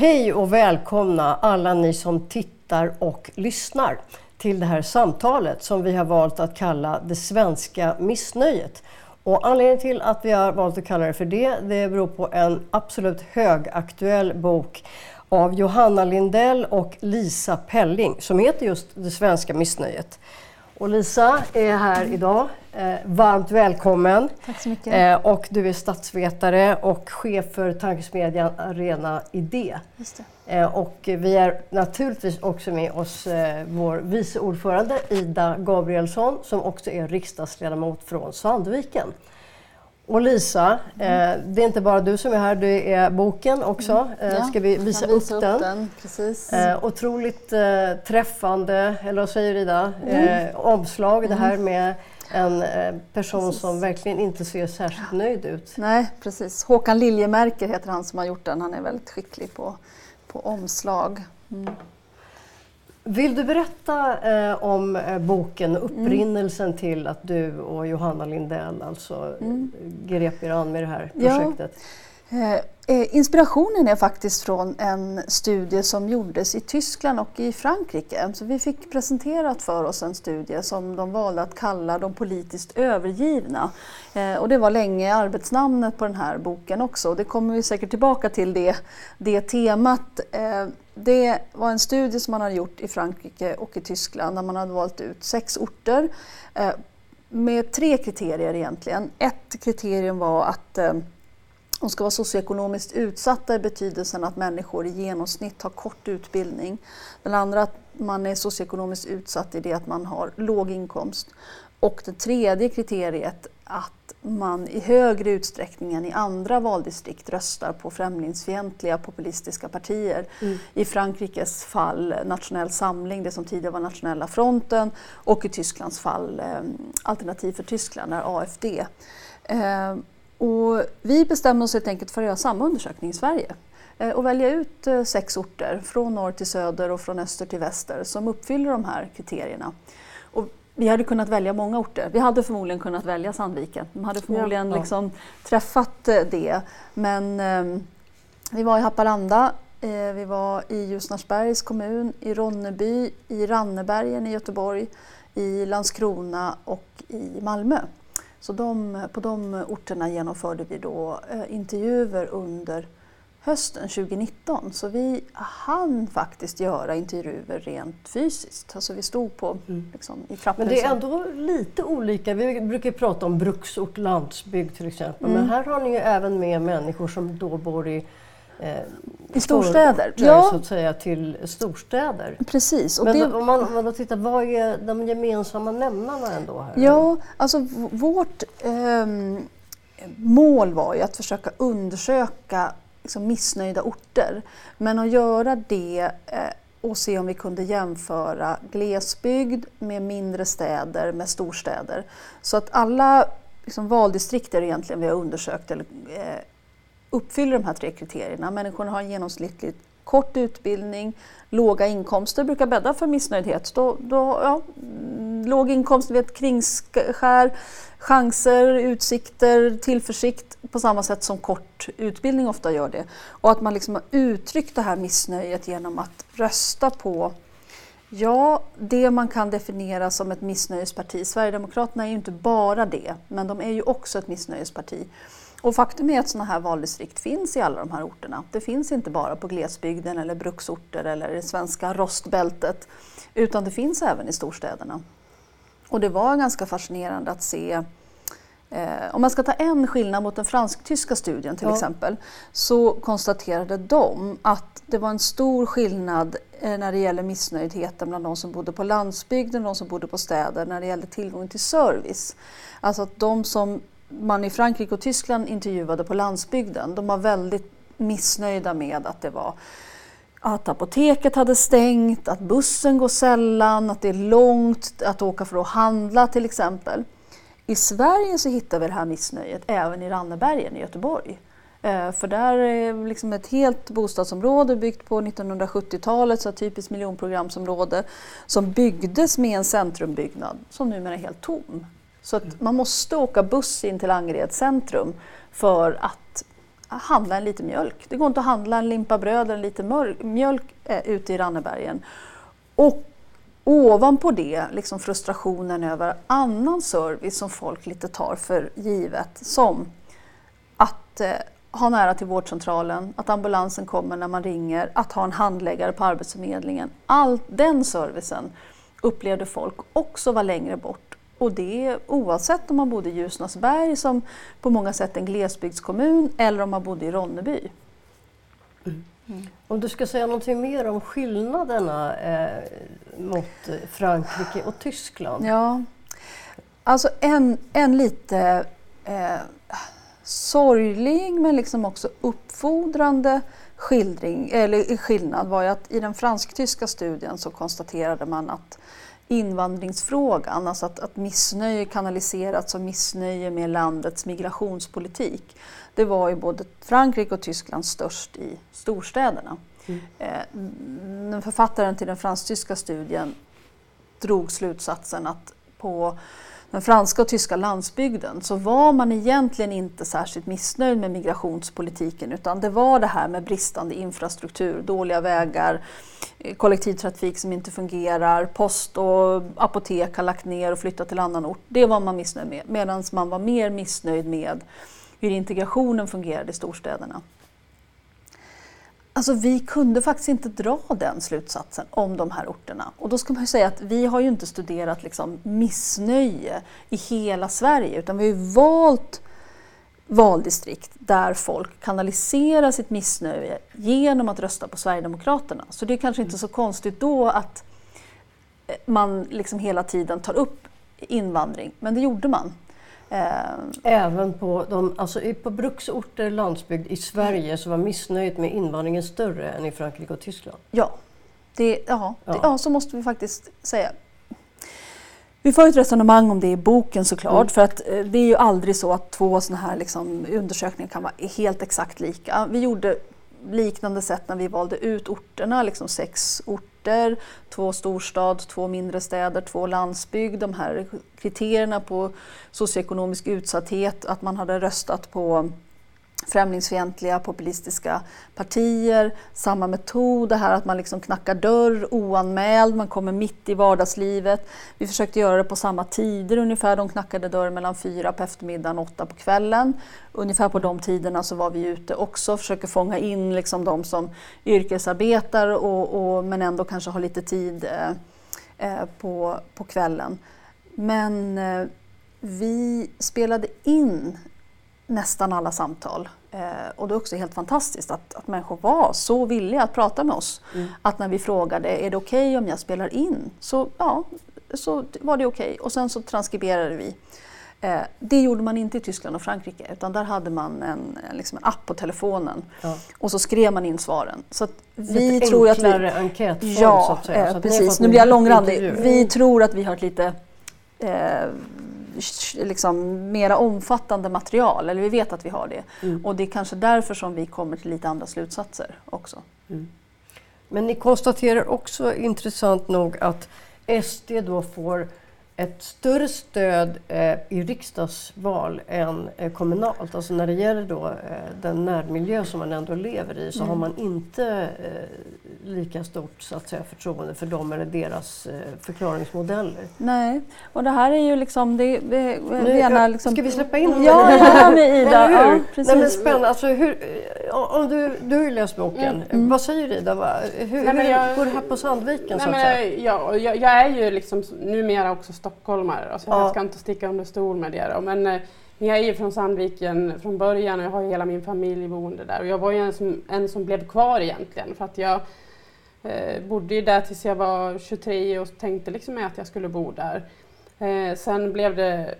Hej och välkomna alla ni som tittar och lyssnar till det här samtalet som vi har valt att kalla Det svenska missnöjet. Och anledningen till att vi har valt att kalla det för det, det beror på en absolut högaktuell bok av Johanna Lindell och Lisa Pelling som heter just Det svenska missnöjet. Och Lisa är här idag. Eh, varmt välkommen. Tack så mycket. Eh, och du är statsvetare och chef för tankesmedjan Arena Idé. Just eh, och vi är naturligtvis också med oss eh, vår vice ordförande Ida Gabrielsson som också är riksdagsledamot från Sandviken. Och Lisa, eh, det är inte bara du som är här, det är boken också. Eh, Ja, ska vi jag visa, kan upp den? den. Eh, otroligt eh, träffande, eller vad säger Ida? Eh, omslag, det här med en eh, person Precis. som verkligen inte ser särskilt nöjd ut. Nej, precis. Håkan Liljemerker heter han som har gjort den. Han är väldigt skicklig på, på omslag. Mm. Vill du berätta eh, om eh, boken och upprinnelsen till att du och Johanna Lindell alltså mm. grep er an med det här Ja. projektet? Eh, eh, Eh, inspirationen är faktiskt från en studie som gjordes i Tyskland och i Frankrike. Så vi fick presenterat för oss en studie som de valde att kalla de politiskt övergivna. Eh, och det var länge arbetsnamnet på den här boken också. Det kommer vi säkert tillbaka till det, det temat. Eh, det var en studie som man hade gjort i Frankrike och i Tyskland där man hade valt ut sex orter med tre kriterier egentligen. Ett kriterium var att de ska vara socioekonomiskt utsatta i betydelsen att människor i genomsnitt har kort utbildning. Den andra att man är socioekonomiskt utsatt i det att man har låg inkomst. Och det tredje kriteriet att man i högre utsträckning än i andra valdistrikt röstar på främlingsfientliga populistiska partier. Mm. I Frankrikes fall Nationell Samling, det som tidigare var Nationella fronten och i Tysklands fall eh, Alternativ för Tyskland, är AFD. Eh, och vi bestämde oss helt enkelt för att göra samma undersökning i Sverige eh, och välja ut eh, sex orter från norr till söder och från öster till väster som uppfyller de här kriterierna. Och vi hade kunnat välja många orter. Vi hade förmodligen kunnat välja Sandviken. De hade förmodligen Ja. Liksom träffat eh, det. Men eh, vi var i Haparanda, eh, vi var i Ljusnarsbergs kommun, i Ronneby, i Rannebergen i Göteborg, i Landskrona och i Malmö. Så de, på de orterna genomförde vi då eh, intervjuer under hösten 2019. Så vi hann faktiskt göra intervjuer rent fysiskt. Alltså vi stod på liksom, i Men trapphuset. det är ändå lite olika. Vi brukar prata om bruksort, landsbygd till exempel. Men Mm. här har ni ju även med människor som då bor i I storstäder. förorter, Ja. så att säga, till storstäder. Precis. Och Men det, om, man, om man då tittar, vad är de gemensamma nämnarna ändå här? Ja, alltså vårt ehm, mål var ju att försöka undersöka liksom, missnöjda orter. Men att göra det eh, och se om vi kunde jämföra glesbygd med mindre städer med storstäder. Så att alla liksom, valdistrikter egentligen vi har undersökt eller, eh, uppfyller de här tre kriterierna. Människorna har en genomsnittligt kort utbildning, låga inkomster brukar bädda för missnöjdhet. Då, då, ja, mm, låg inkomst, vid ett kringskär, chanser, utsikter, tillförsikt på samma sätt som kort utbildning ofta gör det. Och att man liksom har uttryckt det här missnöjet genom att rösta på Ja, det man kan definiera som ett missnöjesparti. Sverigedemokraterna är ju inte bara det, men de är ju också ett missnöjesparti. Och faktum är att sådana här valdistrikt finns i alla de här orterna. Det finns inte bara på glesbygden eller bruksorter eller det svenska rostbältet, utan det finns även i storstäderna. Och det var ganska fascinerande att se Eh, om man ska ta en skillnad mot den fransk-tyska studien till Ja. exempel så konstaterade de att det var en stor skillnad eh, när det gäller missnöjdheten bland de som bodde på landsbygden och de som bodde på städer när det gällde tillgång till service. Alltså att de som man i Frankrike och Tyskland intervjuade på landsbygden, de var väldigt missnöjda med att det var att apoteket hade stängt, att bussen går sällan, att det är långt att åka för att handla till exempel. I Sverige så hittar vi det här missnöjet även i Rannebergen i Göteborg. Eh, för där är liksom ett helt bostadsområde byggt på 1970-talet, så ett typiskt miljonprogramsområde, som byggdes med en centrumbyggnad som numera är helt tom. Så att man måste åka buss in till Angered centrum för att handla en liter mjölk. Det går inte att handla en limpa bröd eller en liter mjölk eh, ute i Rannebergen. Och ovanpå det liksom frustrationen över annan service som folk lite tar för givet som att eh, ha nära till vårdcentralen, att ambulansen kommer när man ringer, att ha en handläggare på Arbetsförmedlingen. All den servicen upplevde folk också var längre bort. Och det oavsett om man bodde i Ljusnarsberg som på många sätt är en glesbygdskommun eller om man bodde i Ronneby. Mm. Om du ska säga någonting mer om skillnaderna eh, mot Frankrike och Tyskland? Ja, alltså en, en lite eh, sorglig men liksom också uppfordrande skildring, eller skillnad var ju att i den fransk-tyska studien så konstaterade man att invandringsfrågan, alltså att, att missnöje kanaliserats som missnöje med landets migrationspolitik. Det var ju både Frankrike och Tyskland störst i storstäderna. Mm. Eh, författaren till den fransk-tyska studien drog slutsatsen att på den franska och tyska landsbygden så var man egentligen inte särskilt missnöjd med migrationspolitiken utan det var det här med bristande infrastruktur, dåliga vägar, eh, kollektivtrafik som inte fungerar, post och apotek har lagt ner och flyttat till annan ort. Det var man missnöjd med medan man var mer missnöjd med hur integrationen fungerade i storstäderna. Alltså vi kunde faktiskt inte dra den slutsatsen om de här orterna. Och då ska man ju säga att vi har ju inte studerat liksom missnöje i hela Sverige utan vi har ju valt valdistrikt där folk kanaliserar sitt missnöje genom att rösta på Sverigedemokraterna. Så det är kanske inte så konstigt då att eh, man liksom hela tiden tar upp invandring, men det gjorde man. Eh, Även på, de, alltså på bruksorter, landsbygd i Sverige så var missnöjet med invandringen större än i Frankrike och Tyskland? Ja, det, ja, ja. Det, ja så måste vi faktiskt säga. Vi får ett resonemang om det i boken såklart, mm. för att eh, det är ju aldrig så att två sådana här liksom, undersökningar kan vara helt exakt lika. Vi gjorde liknande sätt när vi valde ut orterna, liksom sex orter, två storstad, två mindre städer, två landsbygd. De här kriterierna på socioekonomisk utsatthet, att man hade röstat på främlingsfientliga populistiska partier. Samma metod, det här att man liksom knackar dörr oanmäld, man kommer mitt i vardagslivet. Vi försökte göra det på samma tider ungefär. De knackade dörr mellan fyra på eftermiddagen och åtta på kvällen. Ungefär på de tiderna så var vi ute också, försöker fånga in liksom de som yrkesarbetar och, och men ändå kanske har lite tid eh, eh på, på kvällen. Men eh, vi spelade in nästan alla samtal. Eh, och det är också helt fantastiskt att, att människor var så villiga att prata med oss. Mm. Att när vi frågade, är det okej okay om jag spelar in? Så ja, så var det okej. Okay. Och sen så transkriberade vi. Eh, det gjorde man inte i Tyskland och Frankrike utan där hade man en, liksom en app på telefonen ja. och så skrev man in svaren. Så vi lite tror enklare att vi, enkätform ja, så att säga. Eh, så precis. Nu blir jag långrandig. Vi tror att vi har ett lite eh, liksom, mera omfattande material, eller vi vet att vi har det. Mm. Och det är kanske därför som vi kommer till lite andra slutsatser också. Mm. Men ni konstaterar också intressant nog att SD då får ett större stöd eh, i riksdagsval än eh, kommunalt. Alltså när det gäller då, eh, den närmiljö som man ändå lever i så mm. har man inte eh, lika stort så att säga, förtroende för dem eller deras eh, förklaringsmodeller. Nej, och det här är ju liksom... Det, det, nu, gärna liksom... Ska vi släppa in honom? Ja, gärna med Ida. ja, precis. Nej, men spännande. Alltså, hur, om du, du har ju läst boken. Mm. Mm. Vad säger Ida? Hur, Nej, jag, hur går det här på Sandviken? Nej, så att säga? Jag, jag, jag är ju liksom numera också stockholmare. Alltså, ja. Jag ska inte sticka under stol med det. Då. Men eh, jag är ju från Sandviken från början och jag har hela min familj boende där. Och jag var ju en som, en som blev kvar egentligen för att jag eh, bodde ju där tills jag var 23 och tänkte liksom att jag skulle bo där. Eh, sen blev det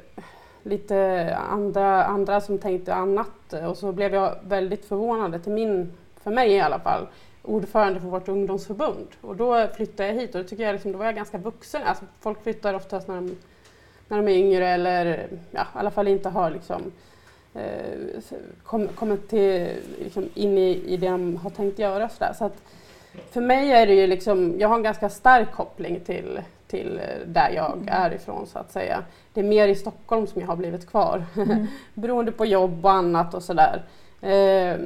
lite andra, andra som tänkte annat och så blev jag väldigt förvånad, till min, för mig i alla fall, ordförande för vårt ungdomsförbund. Och då flyttade jag hit och då tycker jag liksom, då var jag ganska vuxen. Alltså, folk flyttar oftast när de, när de är yngre eller ja, i alla fall inte har liksom, eh, kommit kom till, liksom, in i, i det de har tänkt göra. Så, där. så att, för mig är det ju liksom, jag har en ganska stark koppling till, till där jag mm. är ifrån så att säga. Det är mer i Stockholm som jag har blivit kvar mm. beroende på jobb och annat och sådär. Eh,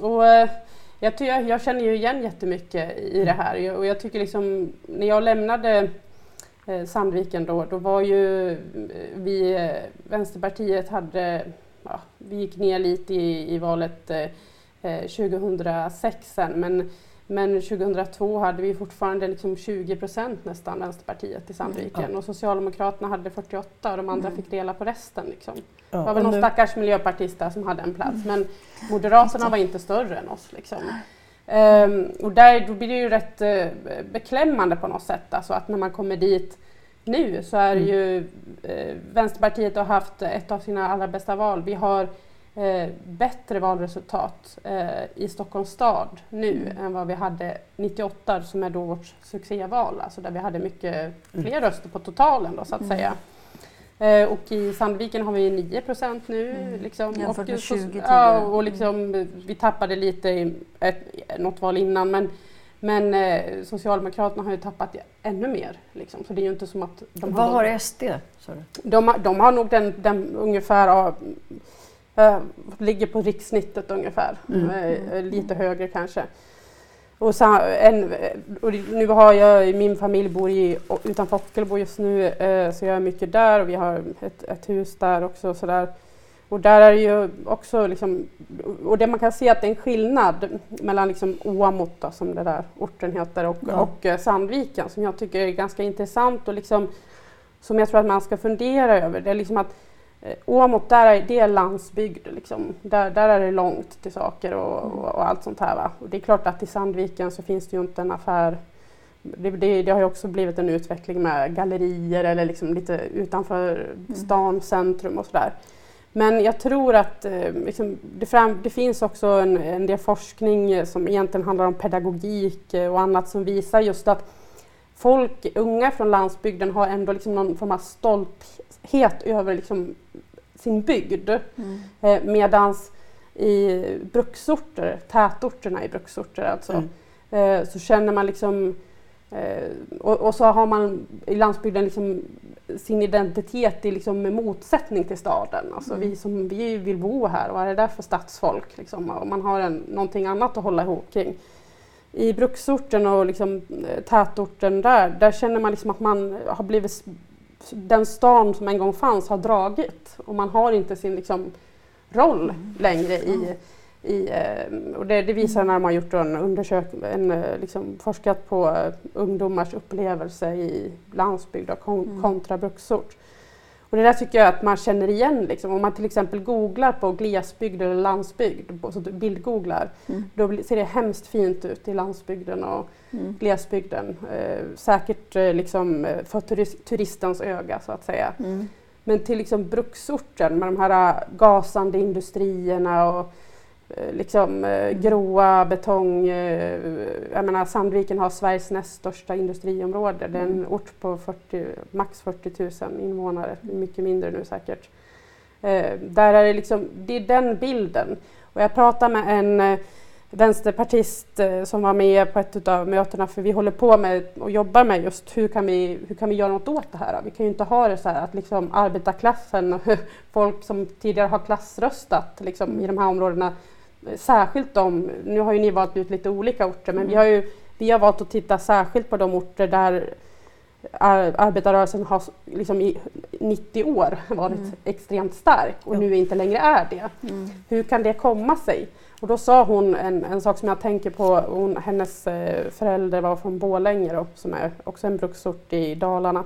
och, jag, jag känner ju igen jättemycket i det här och jag tycker liksom när jag lämnade eh, Sandviken då, då var ju eh, vi, eh, Vänsterpartiet hade, ja, vi gick ner lite i, i valet eh, eh 2006 sen. men men 2002 hade vi fortfarande liksom 20 procent nästan Vänsterpartiet i Sandviken mm. och Socialdemokraterna hade 48 och de andra mm. fick dela på resten. Liksom. Ja, det var väl någon nu... stackars miljöpartist där som hade en plats men Moderaterna var inte större än oss. Liksom. Um, och där, då blir det ju rätt uh, beklämmande på något sätt, alltså att när man kommer dit nu så är mm. ju uh, Vänsterpartiet har haft ett av sina allra bästa val. Vi har eh, bättre valresultat eh, i Stockholms stad nu mm. än vad vi hade 98 som är då vårt succéval, alltså där vi hade mycket mm. fler mm. röster på totalen då, så att mm. säga. Eh, och i Sandviken har vi 9 procent nu. Mm. Liksom, Jämfört med 20 tidigare. Ja, och liksom, vi tappade lite i ett, något val innan men men eh, Socialdemokraterna har ju tappat ännu mer. Liksom. Så det är ju inte som att de Vad har, har SD? Sorry. De, de har nog den, den ungefär Uh, ligger på rikssnittet ungefär, mm. uh, lite högre kanske. Och, så, en, och nu har jag, min familj bor i, utanför Ockelbo just nu, uh, så jag är mycket där och vi har ett, ett hus där också. Så där. Och där är det ju också liksom, och det man kan se att det är en skillnad mellan liksom Åmot, då, som den där orten heter, och, ja. och Sandviken som jag tycker är ganska intressant och liksom, som jag tror att man ska fundera över. Det är liksom att Eh, Åmot, där är, det är landsbygd. Liksom. Där, där är det långt till saker och, mm. och, och, allt sånt här. Va? Och det är klart att i Sandviken så finns det ju inte en affär. Det, det, det har ju också blivit en utveckling med gallerier eller liksom lite utanför mm. stan, centrum och sådär. Men jag tror att eh, liksom, det, fram, det, finns också en, en del forskning som egentligen handlar om pedagogik eh, och annat som visar just att folk, unga från landsbygden har ändå liksom någon form av stolthet över liksom sin bygd. Mm. Eh, medans i bruksorter, tätorterna i bruksorter alltså, mm. eh, så känner man liksom eh, och, och, så har man i landsbygden liksom sin identitet i liksom motsättning till staden. Alltså mm. vi, som, vi vill bo här, vad är det där för stadsfolk? Liksom, och man har en, någonting annat att hålla ihop kring i bruksorten och liksom, eh, tätorten där, där känner man liksom att man har blivit den stan som en gång fanns har dragit och man har inte sin liksom, roll längre i, i eh, och det, det visar när man har gjort en undersökning, en, eh, liksom, forskat på ungdomars upplevelse i landsbygd och kon, mm. kontra bruksort. Och det där tycker jag att man känner igen. Liksom. Om man till exempel googlar på glesbygd eller landsbygd, så bildgooglar, mm. då ser det hemskt fint ut i landsbygden och mm. glesbygden. Eh, säkert eh, liksom, eh, för turist, turistens öga så att säga. Mm. Men till liksom bruksorten med de här äh, gasande industrierna och Eh, liksom, eh, gråa betong. Eh, jag menar, Sandviken har Sveriges näst största industriområde. Det är en mm. ort på 40, max 40 000 invånare, mycket mindre nu säkert. där är det, liksom, det är den bilden. Och jag pratade med en vänsterpartist som var med på ett av mötena för vi håller på med och jobbar med just hur kan vi, hur kan vi göra något åt det här? Vi kan ju inte ha det så här att liksom arbetarklassen, folk som tidigare har klassröstat liksom, i de här områdena särskilt de, nu har ju ni valt ut lite olika orter, men mm. vi, har ju, vi har valt att titta särskilt på de orter där ar arbetarrörelsen har liksom i 90 år varit mm. extremt stark och ja. nu inte längre är det. Mm. Hur kan det komma sig? Och då sa hon en, en sak som jag tänker på, hon, hennes eh, förälder var från Bålänge då, som är också en bruksort i Dalarna.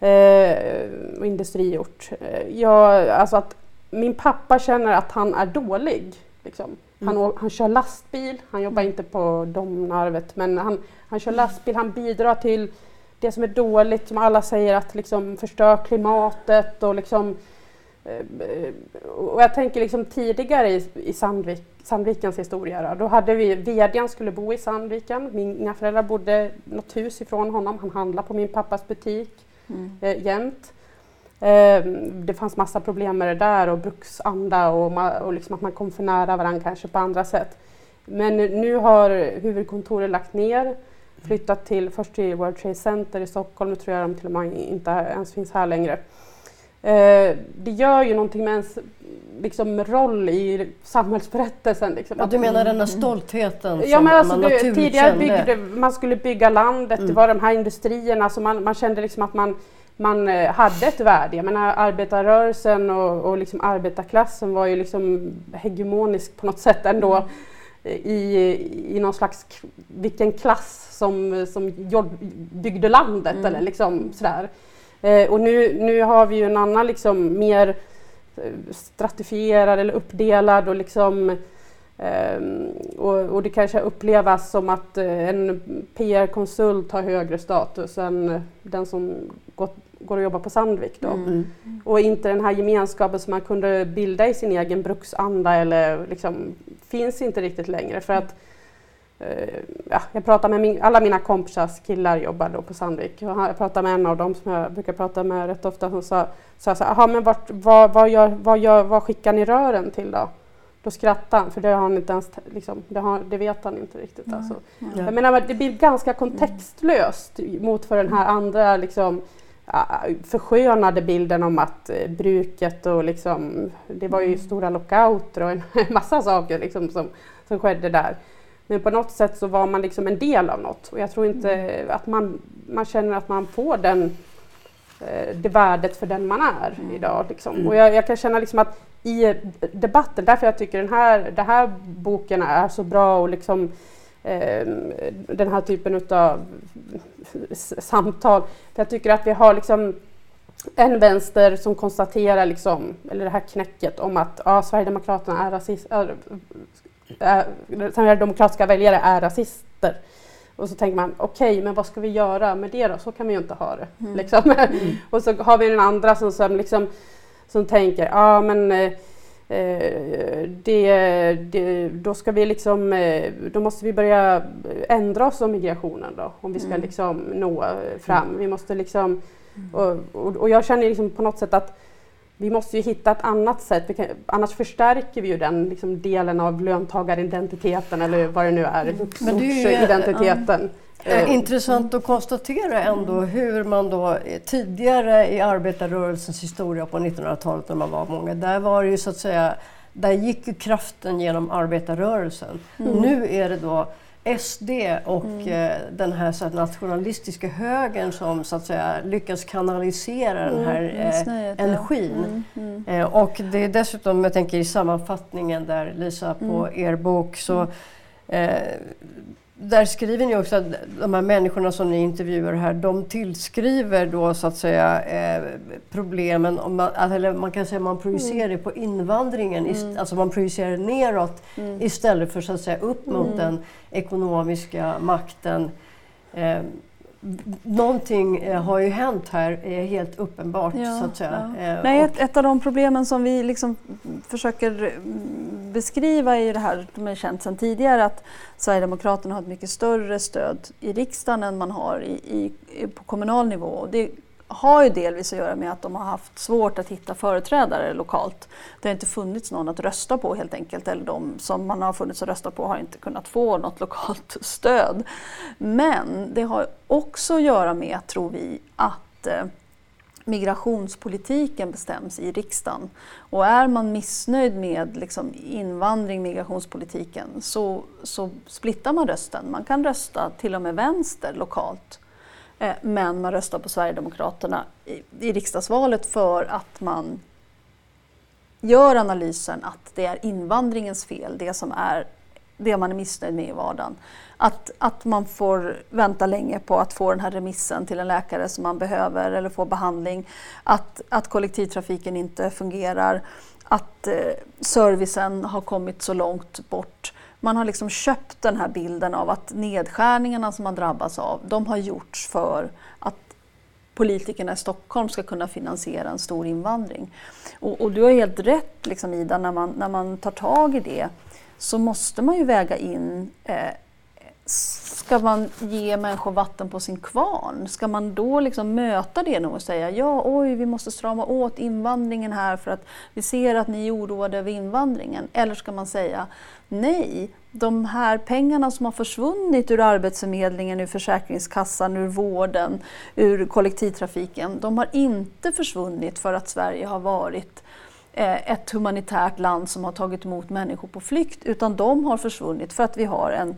Eh, industriort. Eh, ja, alltså att min pappa känner att han är dålig Liksom. Han, mm. han kör lastbil, han jobbar inte på Domnarvet, men han, han kör lastbil, han bidrar till det som är dåligt, som alla säger att liksom förstör klimatet och liksom eh, och jag tänker liksom tidigare i, i Sandvik, Sandvikens historia, då, då hade vi, vdn skulle bo i Sandviken, mina föräldrar bodde något hus ifrån honom, han handlade på min pappas butik mm. eh, jämt. Ehm, det fanns massa problem med det där och bruksanda och, och liksom att man kom för nära varandra kanske på andra sätt. Men nu har huvudkontoret lagt ner, flyttat till, först till World Trade Center i Stockholm, nu tror jag de till och med inte ens finns här längre. eh, det gör ju någonting med ens liksom, roll i samhällsberättelsen. Liksom. Ja, du menar den här stoltheten ja, som men alltså, man du, Tidigare byggde, man skulle bygga landet, Mm. det var de här industrierna, så man, man kände liksom att man, man eh, hade ett värde. Jag menar, arbetarrörelsen och, och liksom arbetarklassen var ju liksom hegemonisk på något sätt ändå Mm. i, i någon slags, vilken klass som, som byggde landet Mm. eller liksom sådär. Eh, och nu, nu har vi ju en annan liksom mer eh, stratifierad eller uppdelad och liksom ehm, och, och det kanske upplevas som att eh, en PR-konsult har högre status än eh, den som går och jobbar på Sandvik. Då. Mm. Och inte den här gemenskapen som man kunde bilda i sin egen bruksanda eller liksom finns inte riktigt längre för att eh, ja, jag pratar med min, alla mina kompisars killar jobbar då på Sandvik och jag pratade med en av dem som jag brukar prata med rätt ofta som sa, sa så här, "Aha, men vart, vad, vad, gör, vad, gör, vad skickar ni rören till då? Då skrattade han för det har han inte ens, liksom, det, har, det vet han inte riktigt. Alltså. Ja. Jag menar, det blir ganska kontextlöst mot för den här andra liksom, förskönade bilden om att eh, bruket och liksom, det var ju stora lockouter och en massa saker liksom som, som skedde där. Men på något sätt så var man liksom en del av något och jag tror inte att man, man känner att man får den, eh, det värdet för den man är idag. Liksom. Och jag, jag kan känna liksom att i eh, debatten, därför jag tycker den här, den här boken är så bra och liksom den här typen av samtal. För jag tycker att vi har liksom en vänster som konstaterar, liksom, eller det här knäcket om att ja, Sverigedemokraterna är rasist, är, är, Sverigedemokratiska väljare är rasister. Och så tänker man, okej, men vad ska vi göra med det då? Så kan vi ju inte ha det. Mm. Liksom. och så har vi den andra som, som, liksom, som tänker, ja men Eh, det, det, då ska vi liksom, eh, då måste vi börja ändra oss om migrationen då, om vi ska Mm. liksom nå eh, fram. Vi måste liksom, och, och, och jag känner liksom på något sätt att vi måste ju hitta ett annat sätt, kan, annars förstärker vi ju den liksom delen av löntagaridentiteten eller vad det nu är, Men det är ju- identiteten. Eh, Intressant att konstatera ändå hur man då eh, tidigare i arbetarrörelsens historia på 1900-talet när man var många, där var det ju så att säga, där gick ju kraften genom arbetarrörelsen. Nu är det då SD och eh, den här så att, nationalistiska högern som så att säga lyckas kanalisera den här eh, Missnöjet, ja. energin. Mm, mm. Eh, och det är dessutom, jag tänker i sammanfattningen där Lisa på er bok så eh, där skriver ni också att de här människorna som ni intervjuar här, de tillskriver då så att säga eh, problemen, om man, att- eller man kan säga man projicerar det på invandringen, ist- alltså man projicerar neråt istället för så att säga upp mot den ekonomiska makten. Eh, någonting eh, har ju hänt här, är helt uppenbart Ja, så att säga. ja. Eh, Nej, ett, ett av de problemen som vi liksom försöker mm, beskriva i det här, de är känt sedan tidigare, att Sverigedemokraterna har ett mycket större stöd i riksdagen än man har i, i- på kommunal nivå. Och det har ju delvis att göra med att de har haft svårt att hitta företrädare lokalt. Det har inte funnits någon att rösta på helt enkelt, eller de som man har funnits att rösta på har inte kunnat få något lokalt stöd. Men det har också att göra med, tror vi, att eh, migrationspolitiken bestäms i riksdagen. Och är man missnöjd med liksom invandring, migrationspolitiken, så, så splittar man rösten. Man kan rösta till och med vänster lokalt. Eh, men man röstar på Sverigedemokraterna i, i riksdagsvalet för att man gör analysen att det är invandringens fel, det som är det man är missnöjd med i vardagen. Att, att man får vänta länge på att få den här remissen till en läkare som man behöver eller få behandling. Att, att kollektivtrafiken inte fungerar. Att eh, servicen har kommit så långt bort. Man har liksom köpt den här bilden av att nedskärningarna som man drabbas av, de har gjorts för att politikerna i Stockholm ska kunna finansiera en stor invandring. Och, och du har helt rätt liksom, Ida, när man, när man tar tag i det så måste man ju väga in eh, ska man ge människor vatten på sin kvarn? Ska man då liksom möta det genom och säga ja, oj, vi måste strama åt invandringen här för att vi ser att ni är oroade över invandringen? Eller ska man säga nej, de här pengarna som har försvunnit ur Arbetsförmedlingen, ur Försäkringskassan, ur vården, ur kollektivtrafiken, de har inte försvunnit för att Sverige har varit eh, ett humanitärt land som har tagit emot människor på flykt, utan de har försvunnit för att vi har en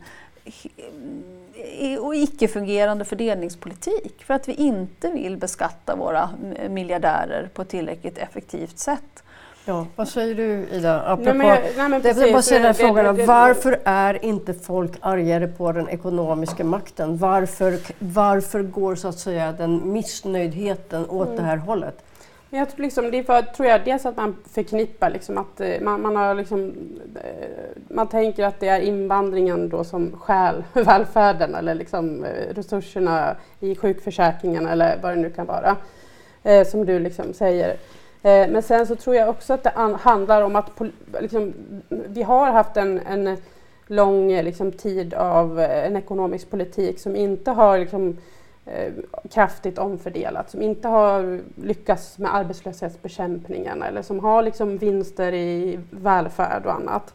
och icke-fungerande fördelningspolitik för att vi inte vill beskatta våra miljardärer på ett tillräckligt effektivt sätt. Ja, vad säger du Ida? Apropå, nej, men nej, men precis, det, frågan det, det, varför är inte folk argare på den ekonomiska makten? Varför, varför går så att säga den missnöjdheten åt mm. det här hållet? Jag tror, liksom, det är för, tror jag, dels att man förknippar liksom att eh, man, man, har liksom, eh, man tänker att det är invandringen då som stjäl välfärden eller liksom eh, resurserna i sjukförsäkringen eller vad det nu kan vara. Eh, som du liksom säger. Eh, men sen så tror jag också att det handlar om att liksom, vi har haft en, en lång liksom, tid av en ekonomisk politik som inte har liksom, Eh, Eh, kraftigt omfördelat, som inte har lyckats med arbetslöshetsbekämpningen eller som har liksom vinster i välfärd och annat.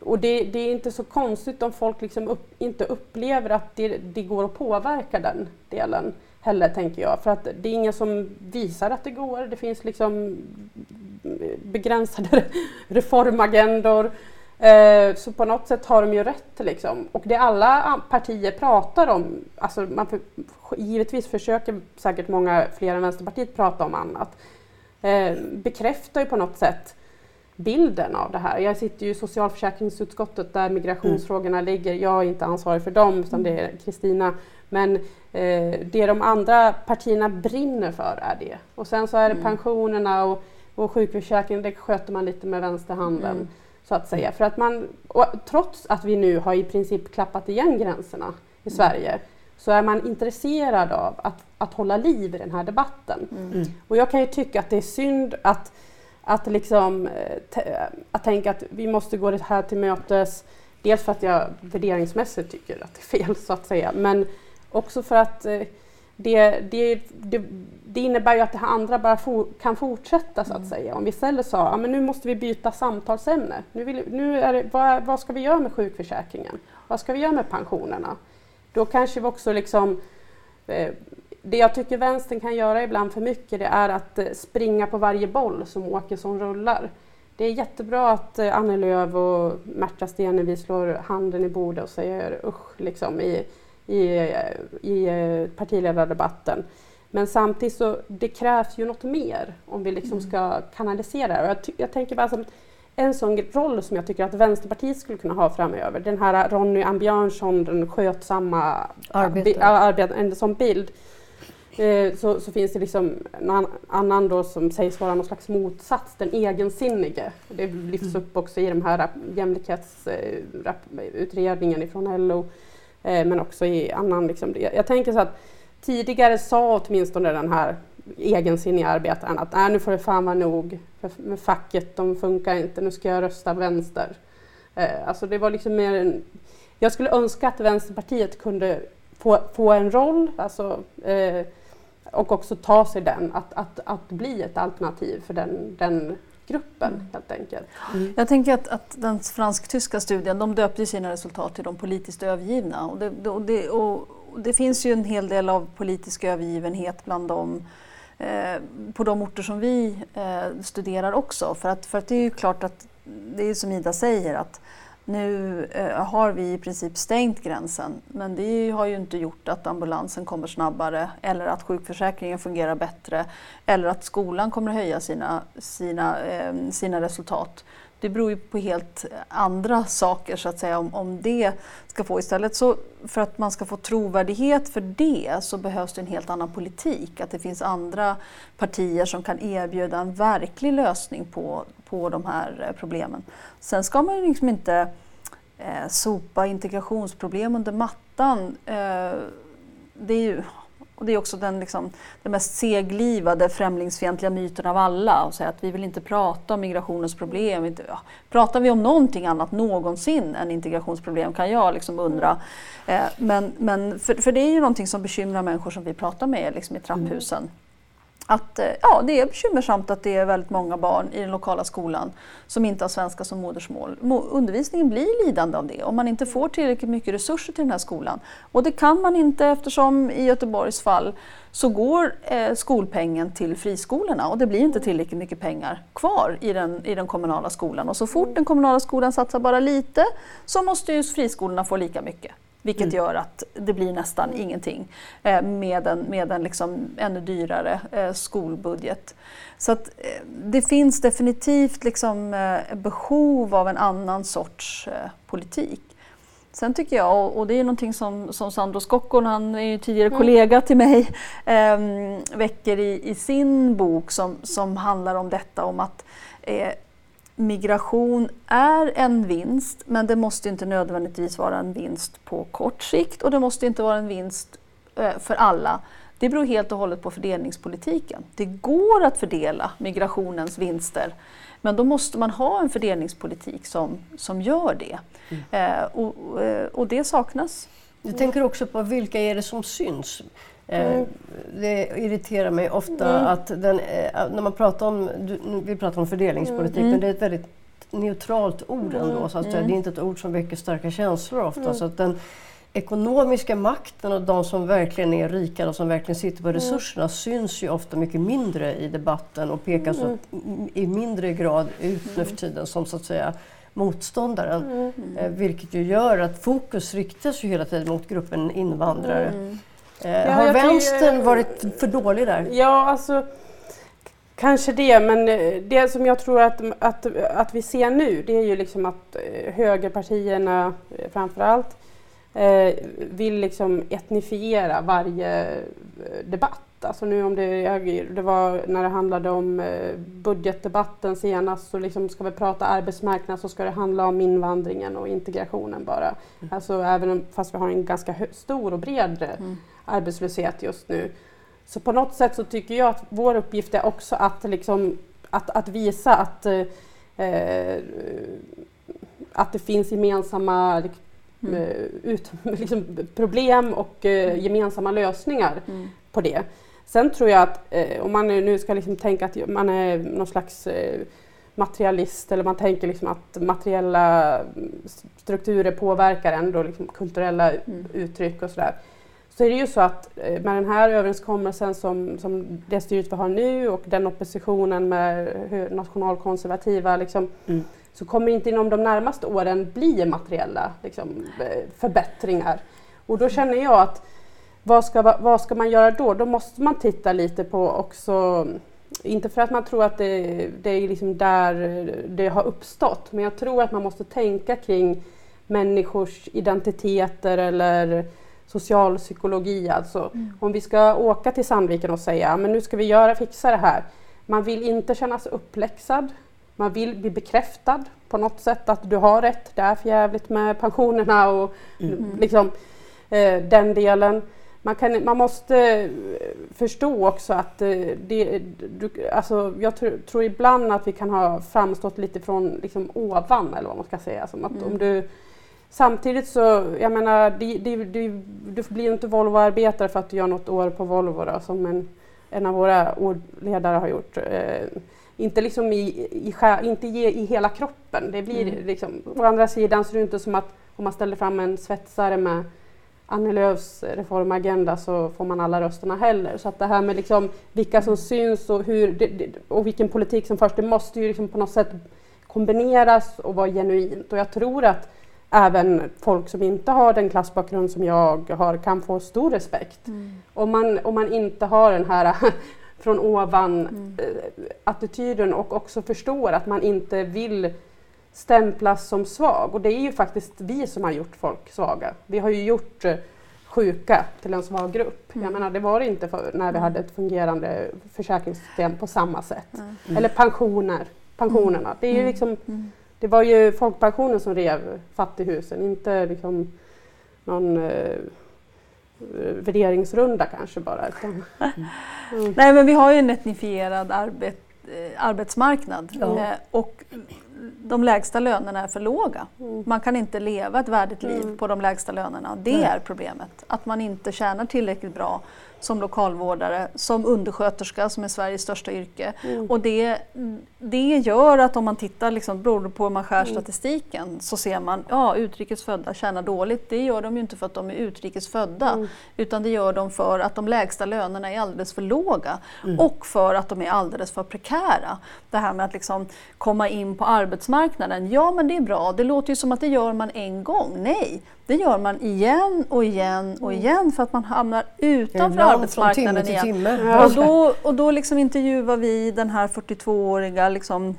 Och det, det är inte så konstigt om folk liksom upp, inte upplever att det, det, går att påverka den delen heller, tänker jag. För att det är ingen som visar att det går. Det finns liksom begränsade reformagendor. Eh, så på något sätt har de ju rätt. Liksom. Och det alla partier pratar om, alltså man för, givetvis försöker säkert många fler än Vänsterpartiet prata om annat, eh, bekräftar ju på något sätt bilden av det här. Jag sitter ju i socialförsäkringsutskottet där migrationsfrågorna mm. ligger. Jag är inte ansvarig för dem, utan det är Kristina. Men eh, det de andra partierna brinner för är det. Och sen så är det mm. pensionerna och, och sjukförsäkringen, det sköter man lite med vänsterhanden. Mm så att säga. För att man, trots att vi nu har i princip klappat igen gränserna i mm. Sverige så är man intresserad av att, att hålla liv i den här debatten. Mm. mm. Och jag kan ju tycka att det är synd att, att, liksom, eh, att tänka att vi måste gå det här till mötes. Dels för att jag värderingsmässigt tycker att det är fel så att säga, men också för att eh, det, det, det, det, innebär ju att det här andra bara for, kan fortsätta så att mm. säga. Om vi istället sa att nu måste vi byta samtalsämne. Nu, vill, nu är det, vad, vad, ska vi göra med sjukförsäkringen? Vad ska vi göra med pensionerna? Då kanske vi också liksom eh, det jag tycker vänstern kan göra ibland för mycket det är att eh, springa på varje boll som Åkesson rullar. Det är jättebra att eh, Annie Lööf och Märta Stenevi slår handen i bordet och säger usch liksom, i, i, i eh, partiledardebatten. Men samtidigt så det krävs ju något mer om vi liksom mm. ska kanalisera det. Jag, jag tänker bara som en sån roll som jag tycker att Vänsterpartiet skulle kunna ha framöver. Den här Ronny Ambjörnsson, den skötsamma arbetaren, en sån bild. Eh, så, så, finns det liksom en annan då som sägs vara någon slags motsats, den egensinnige. Det lyfts mm. upp också i de här jämlikhetsutredningen ifrån LO. Eh, men också i annan... Liksom, jag tänker så att tidigare sa åtminstone den här egensinniga arbetaren att äh, nu får det fan vara nog med facket, de funkar inte, nu ska jag rösta vänster. Eh, alltså det var liksom mer en, jag skulle önska att Vänsterpartiet kunde få, få en roll alltså, eh, och också ta sig den, att, att, att bli ett alternativ för den, den gruppen mm. helt enkelt. Mm. Jag tänker att, att den fransk-tyska studien, de döpte sina resultat till de politiskt övergivna. Och det, och det, och det finns ju en hel del av politisk övergivenhet bland dem eh, på de orter som vi eh, studerar också. För att, för att det är ju klart att, det är som Ida säger, att nu eh, har vi i princip stängt gränsen men det har ju inte gjort att ambulansen kommer snabbare eller att sjukförsäkringen fungerar bättre eller att skolan kommer höja sina, sina, eh, sina resultat. Det beror ju på helt andra saker så att säga om, om det ska få istället. Så för att man ska få trovärdighet för det så behövs det en helt annan politik. Att det finns andra partier som kan erbjuda en verklig lösning på, på de här eh, problemen. Sen ska man ju liksom inte eh, sopa integrationsproblem under mattan. Eh, det är ju, och det är också den, liksom, den mest seglivade främlingsfientliga myten av alla. Och säga att vi vill inte prata om migrationens problem. Inte, ja, pratar vi om någonting annat någonsin än integrationsproblem kan jag liksom undra. Eh, men men för, för det är ju någonting som bekymrar människor som vi pratar med liksom i trapphusen. Mm att eh, ja, det är bekymmersamt att det är väldigt många barn i den lokala skolan som inte har svenska som modersmål. Undervisningen blir lidande av det om man inte får tillräckligt mycket resurser till den här skolan. Och det kan man inte eftersom i Göteborgs fall så går eh, skolpengen till friskolorna och det blir inte tillräckligt mycket pengar kvar i den, i den kommunala skolan. Och så fort den kommunala skolan satsar bara lite så måste ju friskolorna få lika mycket. Vilket mm. gör att det blir nästan ingenting eh, med en, med en liksom ännu dyrare eh, skolbudget. Så att, eh, det finns definitivt liksom, eh, behov av en annan sorts eh, politik. Sen tycker jag, och det är någonting som, som Sandro Skockon, han är ju tidigare mm. kollega till mig, ehm, väcker i, i, sin bok som, som handlar om detta om att eh, migration är en vinst, men det måste inte nödvändigtvis vara en vinst på kort sikt och det måste inte vara en vinst eh, för alla. Det beror helt och hållet på fördelningspolitiken. Det går att fördela migrationens vinster, men då måste man ha en fördelningspolitik som, som gör det. Mm. Eh, och, eh, och det saknas. Jag tänker också på vilka är det som syns? Eh, mm. Det irriterar mig ofta mm. att den, eh, när man pratar om, vi pratar om fördelningspolitik, mm. men det är ett väldigt neutralt ord ändå. Mm. Så att mm. Det är inte ett ord som väcker starka känslor ofta. Så att den ekonomiska makten och de som verkligen är rika och som verkligen sitter på resurserna syns ju ofta mycket mindre i debatten och pekas i mindre grad ut nu för tiden som så att säga motståndaren. Eh, vilket ju gör att fokus riktas ju hela tiden mot gruppen invandrare. Eh, ja, har vänstern tycker, varit för dålig där? Ja, alltså kanske det, men eh, det som jag tror att, att, att vi ser nu det är ju liksom att eh, högerpartierna framför allt eh, vill liksom etnifiera varje debatt. Alltså nu om det, det var när det handlade om budgetdebatten senast så liksom ska vi prata arbetsmarknad så ska det handla om invandringen och integrationen bara. Mm. Alltså även fast vi har en ganska stor och bred mm arbetslöshet just nu. Så på något sätt så tycker jag att vår uppgift är också att, liksom, att, att visa att, eh, att det finns gemensamma mm. Eh, ut, liksom, problem och eh, mm. gemensamma lösningar mm. på det. Sen tror jag att eh, om man nu ska liksom tänka att man är någon slags eh, materialist eller man tänker liksom att materiella strukturer påverkar ändå liksom kulturella mm. uttryck och sådär så är det ju så att eh, med den här överenskommelsen som, som det styret vi har nu och den oppositionen med nationalkonservativa liksom, mm. så kommer inte inom de närmaste åren bli materiella liksom, eh, förbättringar. Och då känner jag att vad ska, vad ska man göra då? Då måste man titta lite på också inte för att man tror att det, det är liksom där det har uppstått, men jag tror att man måste tänka kring människors identiteter eller socialpsykologi alltså. Mm. Om vi ska åka till Sandviken och säga men nu ska vi göra, fixa det här. Man vill inte känna sig uppläxad. Man vill bli bekräftad på något sätt att du har rätt, det är för jävligt med pensionerna och mm. liksom, eh, den delen. Man, kan, man måste eh, förstå också att eh, det, du, alltså jag tr tror ibland att vi kan ha framstått lite från liksom, ovan eller vad man ska säga. Som att mm. om du Samtidigt så, jag menar, det, det, det, du blir inte Volvo-arbetare för att du gör något år på Volvo då, som en, en av våra ledare har gjort. Eh, inte liksom i, i, inte i, i hela kroppen. Det blir mm. liksom, å andra sidan så är det inte som att om man ställer fram en svetsare med Annie Lööfs reformagenda så får man alla rösterna heller. Så att det här med liksom vilka som syns och, hur, det, det, och vilken politik som förs, det måste ju liksom på något sätt kombineras och vara genuint. Och jag tror att även folk som inte har den klassbakgrund som jag har kan få stor respekt. Mm. Om, man, om man inte har den här från ovan mm. Eh, attityden och också förstår att man inte vill stämplas som svag. Och det är ju faktiskt vi som har gjort folk svaga. Vi har ju gjort eh, sjuka till en svag grupp. Mm. Jag menar, det var det inte för, när vi mm. hade ett fungerande försäkringssystem på samma sätt. Mm. Eller pensioner, pensionerna. Det är ju mm. liksom det var ju folkpensionen som rev fattighusen, inte liksom någon eh, värderingsrunda kanske bara. Utan, mm. Nej men vi har ju en etnifierad arbet, eh, arbetsmarknad ja. eh, och de lägsta lönerna är för låga. Mm. Man kan inte leva ett värdigt liv mm. på de lägsta lönerna. Det är problemet. Att man inte tjänar tillräckligt bra som lokalvårdare, som undersköterska som är Sveriges största yrke. Mm. Och det, det gör att om man tittar, liksom, beroende på hur man skär mm. statistiken, så ser man ja utrikesfödda tjänar dåligt. Det gör de ju inte för att de är utrikesfödda mm. utan det gör de för att de lägsta lönerna är alldeles för låga mm. och för att de är alldeles för prekära. Det här med att liksom komma in på arbetsmarknaden, ja men det är bra, det låter ju som att det gör man en gång. Nej, det gör man igen och igen och mm. igen för att man hamnar utanför arbetsmarknaden igen. Timme. Och då, och då liksom intervjuar vi den här 42-åriga liksom,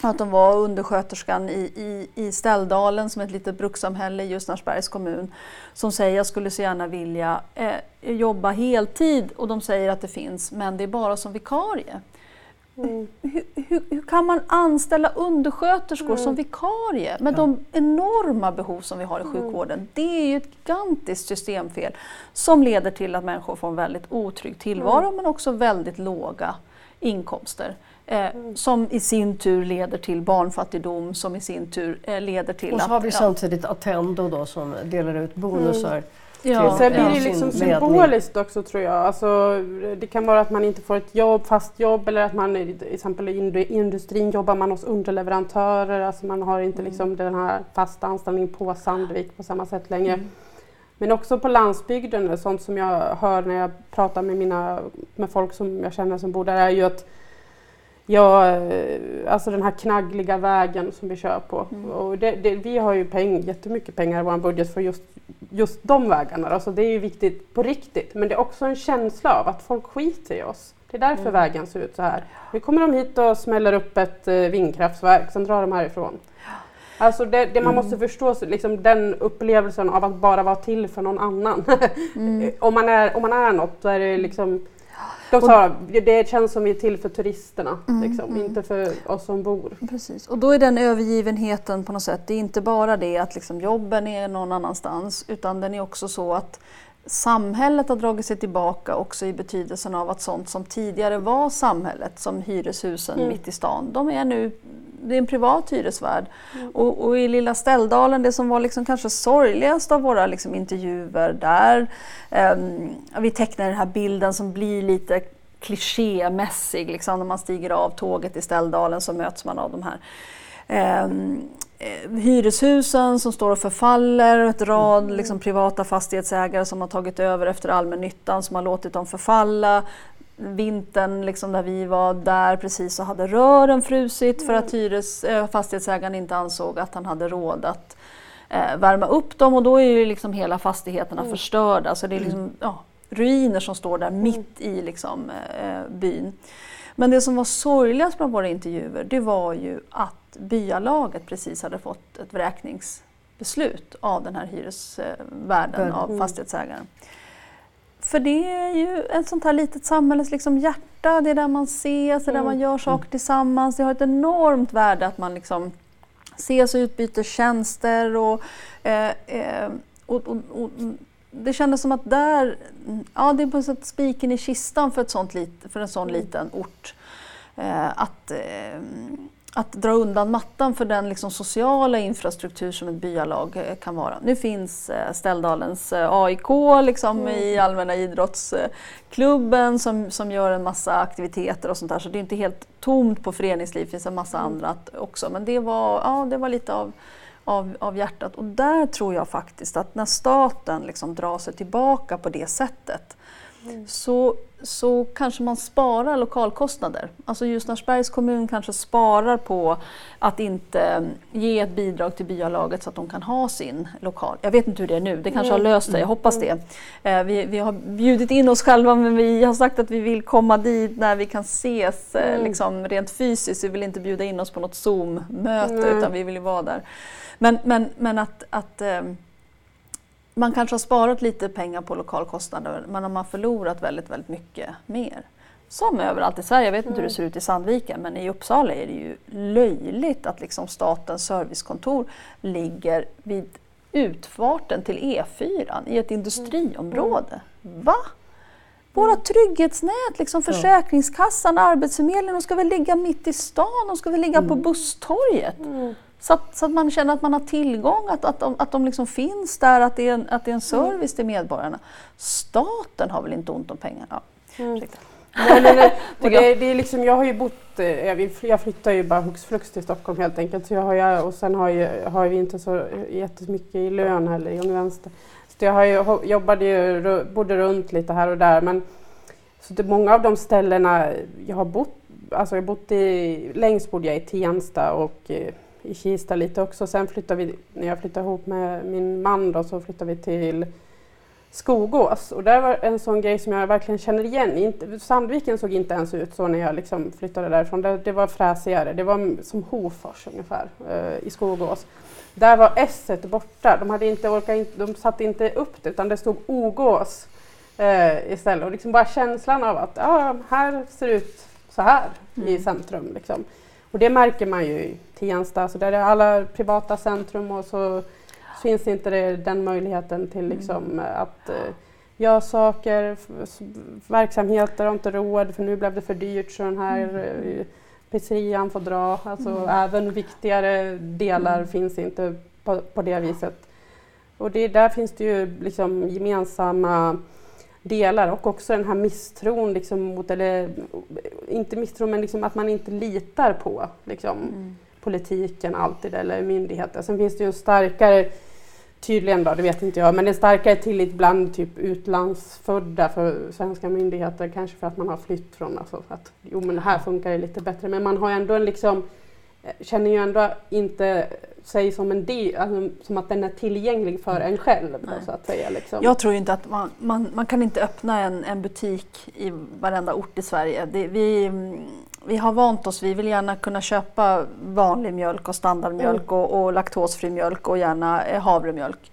att de var undersköterskan i, i, i Ställdalen som är ett litet brukssamhälle i Ljusnarsbergs kommun som säger jag skulle så gärna vilja eh, jobba heltid och de säger att det finns men det är bara som vikarie. Mm. Hur, hur, hur, kan man anställa undersköterskor mm. som vikarie med ja. de enorma behov som vi har i mm. sjukvården? Mm. Det är ju ett gigantiskt systemfel som leder till att människor får en väldigt otrygg tillvaro mm. men också väldigt låga inkomster. Eh, mm. som i sin tur leder till barnfattigdom som i sin tur eh, leder till att... Och så har vi samtidigt Attendo då som delar ut bonusar Ja. Sen blir det liksom symboliskt också tror jag. Alltså, det kan vara att man inte får ett jobb, fast jobb eller att man till exempel i industrin jobbar man hos underleverantörer. Alltså man har inte mm. liksom den här fasta anställningen på Sandvik på samma sätt längre. Mm. Men också på landsbygden, sånt som jag hör när jag pratar med, mina, med folk som jag känner som bor där är ju att Ja, eh, alltså den här knaggliga vägen som vi kör på. Mm. Och det, det, vi har ju peng, jättemycket pengar i vår budget för just, just de vägarna. Alltså det är ju viktigt på riktigt. Men det är också en känsla av att folk skiter i oss. Det är därför mm. vägen ser ut så här. Nu kommer de hit och smäller upp ett eh, vindkraftverk, sen drar de härifrån. Alltså det, det man mm. måste förstå, liksom den upplevelsen av att bara vara till för någon annan. Mm. om, man är, om man är något, då är det liksom de sa det känns som vi är till för turisterna, mm, liksom, mm. inte för oss som bor. Precis. Och då är den övergivenheten på något sätt, det är inte bara det att liksom jobben är någon annanstans utan den är också så att samhället har dragit sig tillbaka också i betydelsen av att sånt som tidigare var samhället, som hyreshusen mm. mitt i stan, de är nu det är en privat hyresvärd. Mm. Och, och, i lilla Ställdalen, det som var liksom kanske sorgligast av våra liksom intervjuer där, um, vi tecknar den här bilden som blir lite klichémässig, liksom, när man stiger av tåget i Ställdalen så möts man av de här um, hyreshusen som står och förfaller, ett rad liksom, privata fastighetsägare som har tagit över efter allmännyttan som har låtit dem förfalla vintern liksom där vi var där precis så hade rören frusit för att mm. hyres, äh, fastighetsägaren inte ansåg att han hade råd att äh, värma upp dem och då är ju liksom hela fastigheterna mm. förstörda. Så det är liksom, ja, ruiner som står där mm. mitt i liksom, äh, byn. Men det som var sorgligast bland våra intervjuer det var ju att byalaget precis hade fått ett vräkningsbeslut av den här hyresvärden, mm. av fastighetsägaren. För det är ju ett sånt här litet samhälles liksom hjärta, det är där man ses, det är där man mm. gör saker mm. tillsammans. Det har ett enormt värde att man liksom ses och utbyter tjänster. Och, eh, eh, och, och, och, det kändes som att där, ja det är på sätt spiken i kistan för, ett sånt lit, för en sån mm. liten ort. Eh, att eh, att dra undan mattan för den liksom sociala infrastruktur som ett byalag eh, kan vara. Nu finns eh, Ställdalens eh, AIK liksom mm. i allmänna idrottsklubben som, som gör en massa aktiviteter och sånt där så det är inte helt tomt på föreningsliv, det finns en massa mm. andra också. Men det var, ja, det var lite av, av, av hjärtat och där tror jag faktiskt att när staten liksom drar sig tillbaka på det sättet mm. så så kanske man sparar lokalkostnader. Alltså Ljusnarsbergs kommun kanske sparar på att inte ge ett bidrag till byalaget så att de kan ha sin lokal. Jag vet inte hur det är nu, det kanske har löst sig, jag hoppas det. Eh, vi, vi har bjudit in oss själva men vi har sagt att vi vill komma dit när vi kan ses eh, mm. liksom, rent fysiskt. Vi vill inte bjuda in oss på något Zoom-möte mm. utan vi vill ju vara där. Men, men, men att, att eh, man kanske har sparat lite pengar på lokalkostnader men man har förlorat väldigt, väldigt mycket mer. Som överallt i Sverige, jag vet inte hur det ser ut i Sandviken men i Uppsala är det ju löjligt att liksom statens servicekontor ligger vid utfarten till E4 i ett industriområde. Va? Våra trygghetsnät, liksom Försäkringskassan, Arbetsförmedlingen, de ska väl ligga mitt i stan, de ska väl ligga på busstorget. Så att, så att man känner att man har tillgång, att, att de, att de liksom finns där, att det, är en, att det är en service till medborgarna. Staten har väl inte ont om pengar? Ja. ursäkta. Nej, nej, nej. Och det, det är liksom, jag har ju bott, eh, jag, flyttar ju bara hux flux till Stockholm helt enkelt. Så jag har ju, och sen har, jag, har vi inte så jättemycket i lön heller i Vänster. Så jag har ju, jobbade ju, bodde runt lite här och där. Men så det, många av de ställena jag har bott, alltså jag bott i, längst bodde jag i Tensta och eh, i Kista lite också. Sen flyttade vi, när jag flyttade ihop med min man då, så flyttade vi till Skogås och det var en sån grej som jag verkligen känner igen. Inte, Sandviken såg inte ens ut så när jag liksom flyttade därifrån. Det, det var fräsigare. Det var som Hofors ungefär eh, i Skogås. Där var S borta. De, hade inte orkat, in- de satte inte upp det utan det stod Ogås eh, istället. Och liksom bara känslan av att ja, här ser det ut så här i centrum. Liksom. Och det märker man ju Tensta. Så där är alla privata centrum och så finns inte det, den möjligheten till liksom, eh, att eh, göra saker. Verksamheter har inte råd för nu blev det för dyrt så den här eh, pizzerian får dra. Alltså, Även viktigare delar finns inte på, på det viset. Och det, där finns det ju liksom gemensamma delar och också den här misstron liksom mot, eller inte misstron men liksom att man inte litar på liksom, politiken alltid eller myndigheter. Sen finns det ju en starkare, tydligen då, det vet inte jag, men en starkare tillit bland typ utlandsfödda för svenska myndigheter. Kanske för att man har flytt från, alltså att jo men här funkar det lite bättre. Men man har ändå en liksom, eh, känner ju ändå inte sig som en del, alltså, som att den är tillgänglig för en själv då, så att säga. Liksom. Jag tror inte att man, man, man kan inte öppna en, en butik i varenda ort i Sverige. Det, vi, vi har vant oss, vi vill gärna kunna köpa vanlig mjölk och standardmjölk och, och laktosfri mjölk och gärna eh, havremjölk.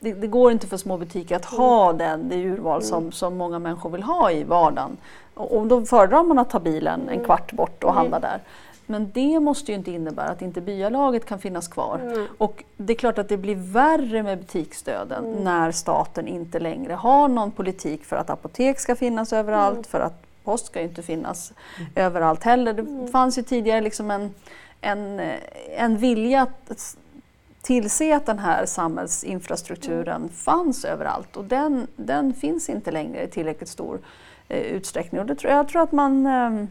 Det, det går inte för små butiker att ha den, det urval som, som många människor vill ha i vardagen. Och, och då föredrar man att ta bilen en kvart bort och handla där. Men det måste ju inte innebära att inte byalaget kan finnas kvar. Mm. Och det är klart att det blir värre med butiksdöden när staten inte längre har någon politik för att apotek ska finnas överallt, för att post ska ju inte finnas överallt heller. Det fanns ju tidigare liksom en, en, en vilja att tillse att den här samhällsinfrastrukturen fanns överallt och den, den finns inte längre i tillräckligt stor eh, utsträckning. Och det tror, jag tror att man, eh,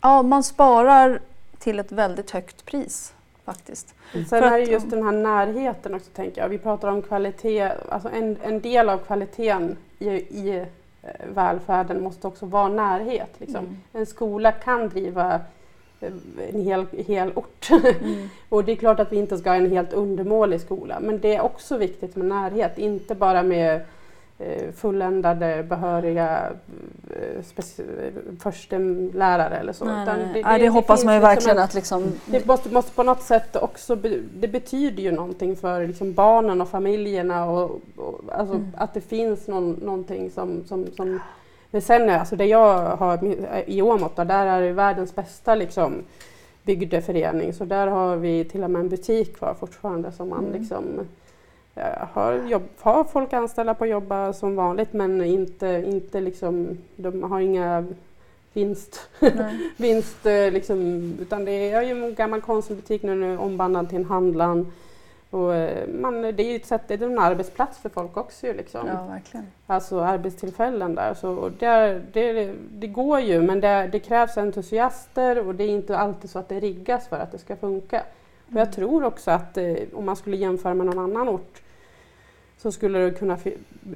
ja, man sparar till ett väldigt högt pris faktiskt. Sen För är det just den här närheten också tänker jag. Vi pratar om kvalitet, alltså en, en del av kvaliteten i, i välfärden måste också vara närhet. Liksom. Mm. En skola kan driva eh, en hel, hel ort. Mm. och det är klart att vi inte ska ha en helt undermålig skola men det är också viktigt med närhet, inte bara med eh, fulländade behöriga eh, förstelärare eller så. Nej, nej, nej. Nej, det, hoppas finns man ju liksom verkligen en- att liksom, det måste, måste på något sätt också, be, det betyder ju någonting för liksom barnen och familjerna och, och alltså Mm. att det finns någon, någonting som, som, som men sen alltså det jag har i Åmåt, då, där är det världens bästa liksom bygdeförening så där har vi till och med en butik kvar fortfarande som man Mm. liksom eh, har, jobb, har folk anställda på att jobba som vanligt men inte, inte liksom, de har inga vinst vinst eh, liksom, utan det är ju en gammal konsumbutik nu, nu ombandad till en handlan. Och, eh, man, det är ju ett sätt, det är en arbetsplats för folk också liksom. ja, verkligen. Alltså arbetstillfällen där. Så, och där, det, det går ju men det, det krävs entusiaster och det är inte alltid så att det riggas för att det ska funka. Och jag tror också att eh, om man skulle jämföra med någon annan ort så skulle det kunna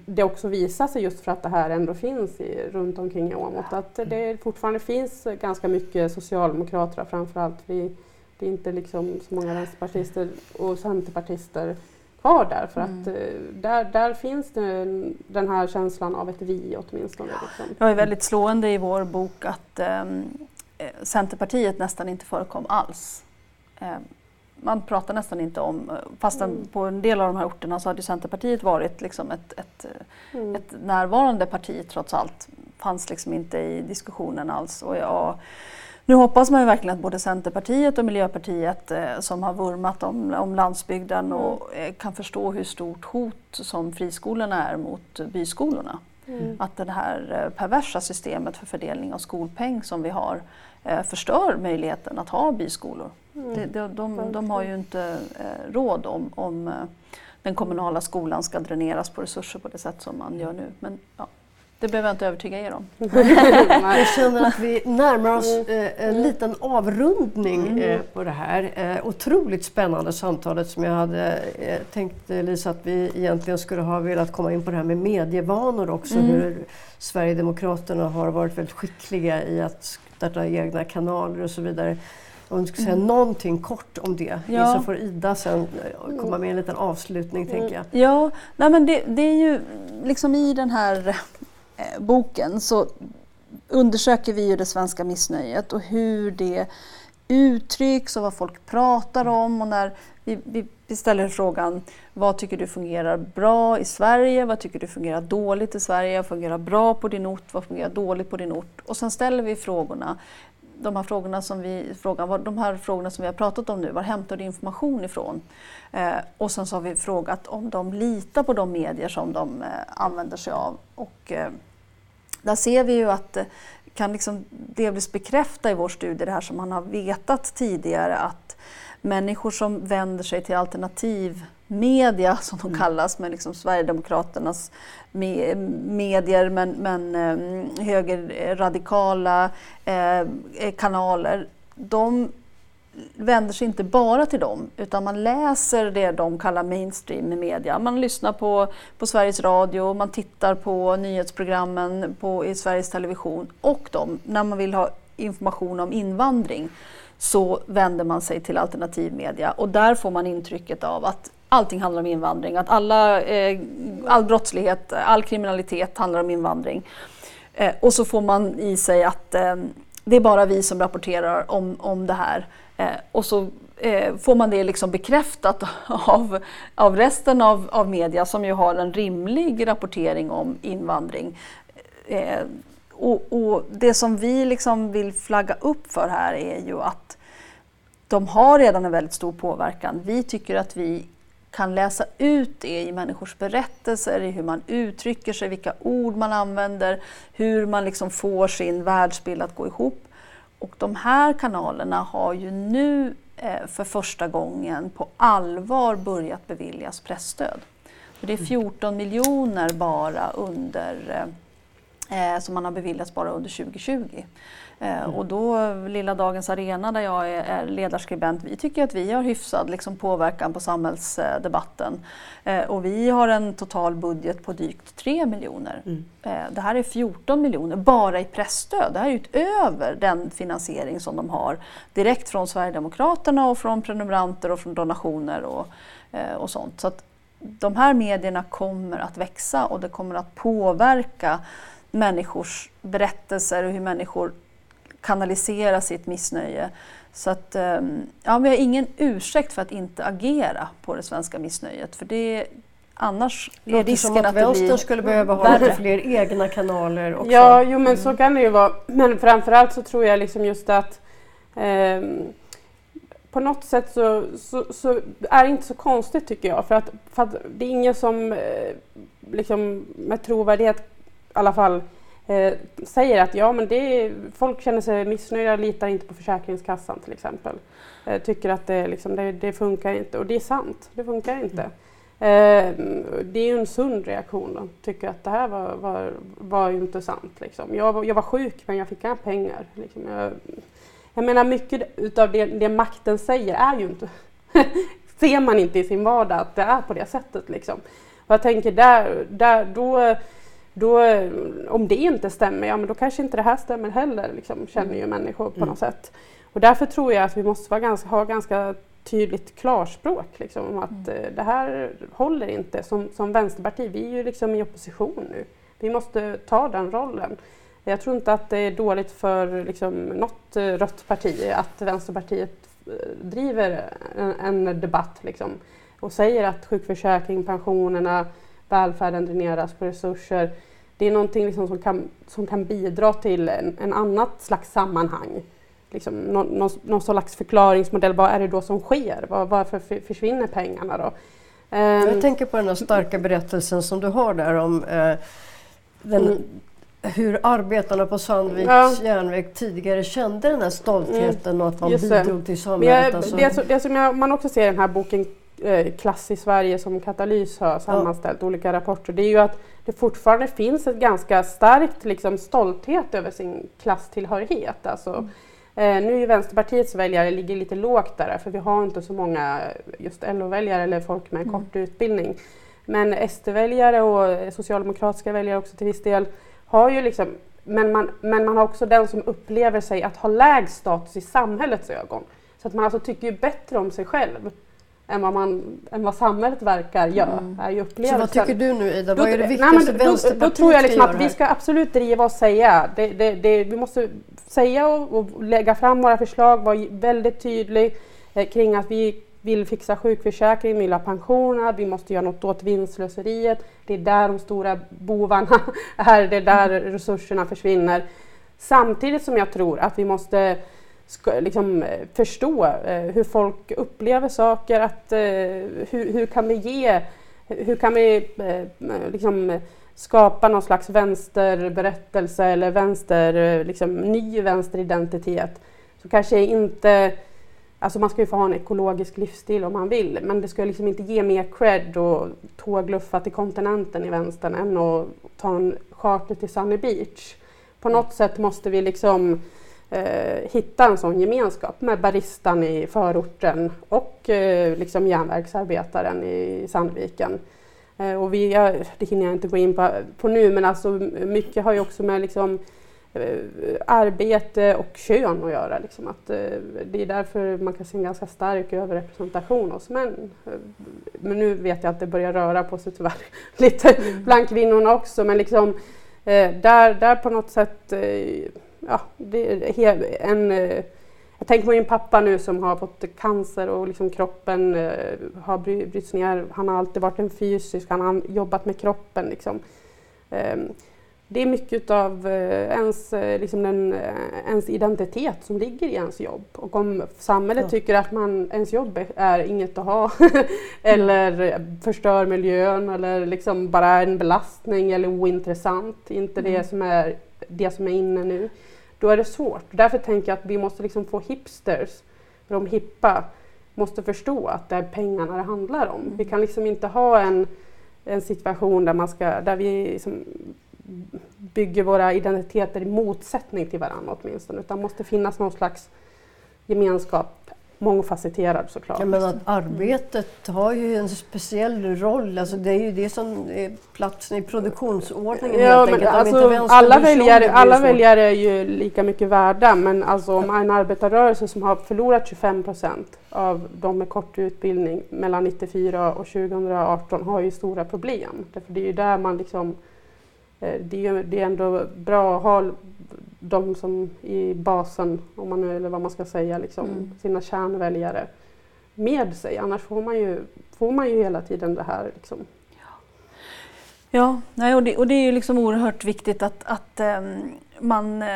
det också visa sig just för att det här ändå finns i, runt omkring i Åmåt att det fortfarande finns ganska mycket socialdemokrater framförallt. Vi, det är inte liksom så många vänsterpartister och centerpartister kvar där för att Mm. eh, där, där finns det en- den här känslan av ett vi åtminstone. Liksom. Det var väldigt slående i vår bok att ehm, eh, Centerpartiet nästan inte förekom alls. Eh, man pratar nästan inte om, eh, fastän Mm. på en del av de här orterna så hade Centerpartiet varit liksom ett, ett, eh, Mm. ett närvarande parti trots allt. Fanns liksom inte i diskussionen alls. Och jag, Nu hoppas man ju verkligen att både Centerpartiet och Miljöpartiet eh, som har vurmat om, om landsbygden mm. och eh, kan förstå hur stort hot som friskolorna är mot byskolorna. Mm. Att det här eh, perversa systemet för fördelning av skolpeng som vi har eh, förstör möjligheten att ha byskolor. Mm. De, de, de, de, har ju inte eh, råd om, om eh, den kommunala skolan ska dräneras på resurser på det sätt som man gör nu. Men, ja. Det behöver jag inte övertyga er om. jag känner att vi närmar oss mm. eh, en liten avrundning mm. eh, på det här eh, otroligt spännande samtalet som jag hade eh, tänkt Lisa att vi egentligen skulle ha velat komma in på det här med medievanor också. Mm. Hur Sverigedemokraterna har varit väldigt skickliga i att starta egna kanaler och så vidare. Om du ska säga mm. någonting kort om det, ja. så får Ida sen eh, komma med en liten avslutning. Mm. tänker jag. Ja, nej men det, det, är ju liksom i den här Eh, boken så undersöker vi ju det svenska missnöjet och hur det uttrycks och vad folk pratar om. Och när vi, vi, vi, ställer frågan vad tycker du fungerar bra i Sverige? Vad tycker du fungerar dåligt i Sverige? Vad fungerar bra på din ort? Vad fungerar dåligt på din ort? Och sen ställer vi frågorna de här frågorna som vi, frågan, de här frågorna som vi har pratat om nu, var hämtar du information ifrån? Eh, och sen så har vi frågat om de litar på de medier som de eh, använder sig av. Och, eh, där ser vi ju att det kan liksom delvis bekräfta i vår studie det här som man har vetat tidigare att människor som vänder sig till alternativ alternativmedia som de mm. kallas, med liksom Sverigedemokraternas me medier men, men eh, högerradikala eh, kanaler, de vänder sig inte bara till dem utan man läser det de kallar mainstream i media. Man lyssnar på, på Sveriges Radio, man tittar på nyhetsprogrammen på, i Sveriges Television och de, när man vill ha information om invandring så vänder man sig till alternativmedia och där får man intrycket av att allting handlar om invandring, att alla, eh, all brottslighet, all kriminalitet handlar om invandring. Eh, och så får man i sig att eh, det är bara vi som rapporterar om, om det här. Eh, och så eh, får man det liksom bekräftat av, av resten av, av media som ju har en rimlig rapportering om invandring. Eh, och, och, det som vi liksom vill flagga upp för här är ju att de har redan en väldigt stor påverkan. Vi tycker att vi kan läsa ut det i människors berättelser, i hur man uttrycker sig, vilka ord man använder, hur man liksom får sin världsbild att gå ihop. Och de här kanalerna har ju nu eh, för första gången på allvar börjat beviljas pressstöd. det är 14 miljoner bara under, eh, eh, som man har beviljats bara under 2020. Eh, och då Lilla Dagens Arena där jag är, är ledarskribent, vi tycker att vi har hyfsad liksom, påverkan på samhällsdebatten. Eh, och vi har en total budget på drygt 3 miljoner. Mm. Eh, det här är 14 miljoner bara i pressstöd. Det här är utöver den finansiering som de har direkt från Sverigedemokraterna och från prenumeranter och från donationer och, eh, och sånt. Så att de här medierna kommer att växa och det kommer att påverka människors berättelser och hur människor kanalisera sitt missnöje. Så att, ehm, ja, vi har ingen ursäkt för att inte agera på det svenska missnöjet. För det, annars är risken som att, att det blir skulle behöva ha lite fler egna kanaler också. Ja, jo, men så mm. kan det ju vara. Men framförallt så tror jag liksom just att eh, på något sätt så, så, så, är det inte så konstigt tycker jag. För att, för att det är ingen som eh, liksom, med trovärdighet i alla fall eh, säger att ja, men det är, folk känner sig missnöjda, litar inte på Försäkringskassan till exempel. Eh, tycker att det, liksom, det, det, funkar inte och det är sant, det funkar inte. Eh, det är ju en sund reaktion. Då. Tycker att det här var, var, var ju inte sant. Liksom. Jag, jag var sjuk men jag fick inga pengar. Liksom. Jag, jag menar mycket utav det, det makten säger är ju inte ser man inte i sin vardag att det är på det sättet. Liksom. Och jag tänker där, där då då, om det inte stämmer, ja men då kanske inte det här stämmer heller, liksom, känner ju människor på mm. något sätt. Och därför tror jag att vi måste vara ganska, ha ganska tydligt klarspråk liksom, om att mm. eh, det här håller inte. Som, som Vänsterparti, vi är ju liksom i opposition nu. Vi måste ta den rollen. Jag tror inte att det är dåligt för liksom, något eh, rött parti att Vänsterpartiet eh, driver en, en debatt liksom, och säger att sjukförsäkring, pensionerna, välfärden dräneras på resurser. Det är någonting liksom som, kan, som kan bidra till en, en annat slags sammanhang liksom, någon, någon, någon slags förklaringsmodell. Vad är det då som sker? Var, varför försvinner pengarna då? Jag ehm, tänker på den här starka berättelsen som du har där om eh, den, mm. hur arbetarna på Sandviks ja. järnväg tidigare kände den här stoltheten mm. och att man Just bidrog till samhället. Jag, alltså. det, det som jag, man också ser i den här boken Klass i Sverige som Katalys har sammanställt ja. olika rapporter, det är ju att det fortfarande finns ett ganska starkt liksom, stolthet över sin klasstillhörighet. Alltså, mm. Eh, nu är Vänsterpartiets väljare ligger lite lågt där för vi har inte så många just LO-väljare eller folk med mm. kort utbildning. Men SD-väljare och socialdemokratiska väljare också till viss del har ju liksom men man, men man har också den som upplever sig att ha lägst status i samhällets ögon. Så att man alltså tycker ju bättre om sig själv än vad, man, än vad samhället verkar göra. Mm. Är ju Så vad tycker du nu Ida? Vad är det viktigaste nej, Vänsterpartiet då, då tror jag liksom att vi ska absolut driva och säga. Det, det, det, vi måste säga och, och, lägga fram våra förslag, vara väldigt tydlig eh, kring att vi vill fixa sjukförsäkring, vi vill ha pensionerna, vi måste göra något åt vinstslöseriet. Det är där de stora bovarna är, det är där resurserna försvinner. Samtidigt som jag tror att vi måste ska, liksom, eh, förstå eh, hur folk upplever saker, att, eh, hur, hur kan vi ge, hur kan vi liksom, skapa någon slags vänsterberättelse eller vänster, liksom, ny vänsteridentitet. Så kanske inte Alltså man ska ju få ha en ekologisk livsstil om man vill, men det ska liksom inte ge mer cred och tågluffa till kontinenten i vänstern än att ta en charter till Sunny Beach. På något sätt måste vi liksom eh, hitta en sån gemenskap med baristan i förorten och eh, liksom järnvägsarbetaren i Sandviken. Eh, och vi, ja, det hinner jag inte gå in på, på nu, men alltså mycket har ju också med liksom, eh, arbete och kön att göra. Liksom. Att, eh, det är därför man kan se en ganska stark överrepresentation hos män. Eh, men nu vet jag att det börjar röra på sig tyvärr lite mm. bland kvinnorna också. Men liksom, där, där på något sätt ja, det en, eh, jag tänker på min pappa nu som har fått cancer och liksom kroppen eh, har brytts ner. Han har alltid varit en fysisk, han har jobbat med kroppen. Liksom. Ehm, det är mycket av eh, ens, liksom den, ens identitet som ligger i ens jobb. Och om samhället ja. tycker att man, ens jobb är inget att ha eller förstör miljön eller liksom bara är en belastning eller ointressant, inte mm. det som är det som är inne nu då är det svårt. Därför tänker jag att vi måste liksom få hipsters, de hippa, måste förstå att det är pengarna det handlar om. Mm. Vi kan liksom inte ha en, en situation där, man ska, där vi liksom bygger våra identiteter i motsättning till varandra åtminstone, utan måste finnas någon slags gemenskap mångfacetterad såklart. Ja, men att arbetet har ju en speciell roll. Alltså det är ju det som är platsen i produktionsordningen ja, helt enkelt. Alltså, alla väljare, alla väljare är ju lika mycket värda men alltså om en arbetarrörelse som har förlorat 25 procent av de med kort utbildning mellan 94 och 2018 har ju stora problem. Därför det är ju där man liksom eh, det är, det är ändå bra att ha de som i basen, om man nu, eller vad man ska säga, liksom, mm. sina kärnväljare med sig. Annars får man ju, får man ju hela tiden det här. Liksom. Ja, nej, och, det, och det är ju liksom oerhört viktigt att, att um, man uh,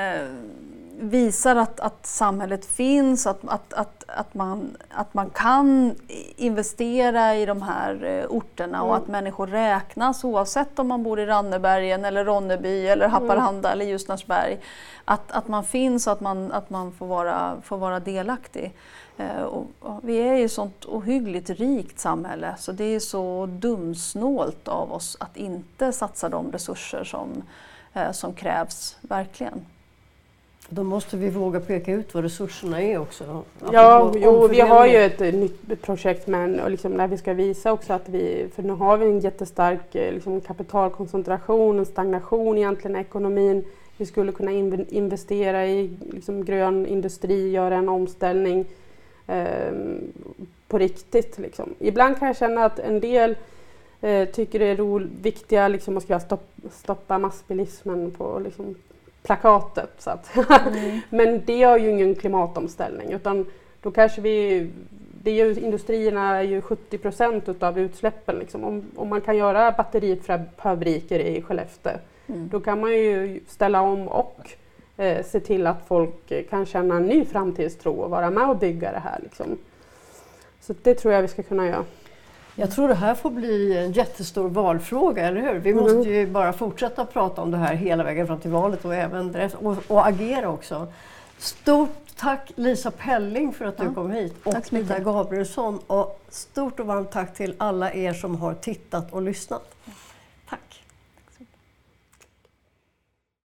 visar att, att samhället finns, att, att, att, att, man, att man kan investera i de här uh, orterna mm. och att människor räknas oavsett om man bor i Rannebergen eller Ronneby eller mm. Haparanda mm. eller Ljusnarsberg. Att, att man finns och att man, att man får, vara, får vara delaktig. Uh, och, och vi är ju ett sånt ohyggligt rikt samhälle så det är så dumsnålt av oss att inte satsa de resurser som, uh, som krävs, verkligen. Då måste vi våga peka ut vad resurserna är också. Ja, jo, vi har ju ett nytt projekt men, och liksom, där vi ska visa också att vi, för nu har vi en jättestark eh, liksom, kapitalkoncentration, en stagnation egentligen i ekonomin. Vi skulle kunna investera i liksom, grön industri, göra en omställning eh, på riktigt. Liksom. Ibland kan jag känna att en del eh, tycker det är viktiga liksom, att stopp, stoppa massbilismen på liksom, plakatet. Så att. Mm. Men det gör ju ingen klimatomställning utan då kanske vi det är ju, industrierna är ju 70 procent utav utsläppen. Liksom. Om, om man kan göra batterifabriker i Skellefteå mm. då kan man ju ställa om och eh, se till att folk kan känna en ny framtidstro och vara med och bygga det här. Liksom. Så det tror jag vi ska kunna göra. Jag tror det här får bli en jättestor valfråga, eller hur? Vi Mm. måste ju bara fortsätta prata om det här hela vägen fram till valet och även därefter, och, och agera också. Stort tack Lisa Pelling för att du Ja, kom hit och tack. Ida Gabrielsson och stort och varmt tack till alla er som har tittat och lyssnat.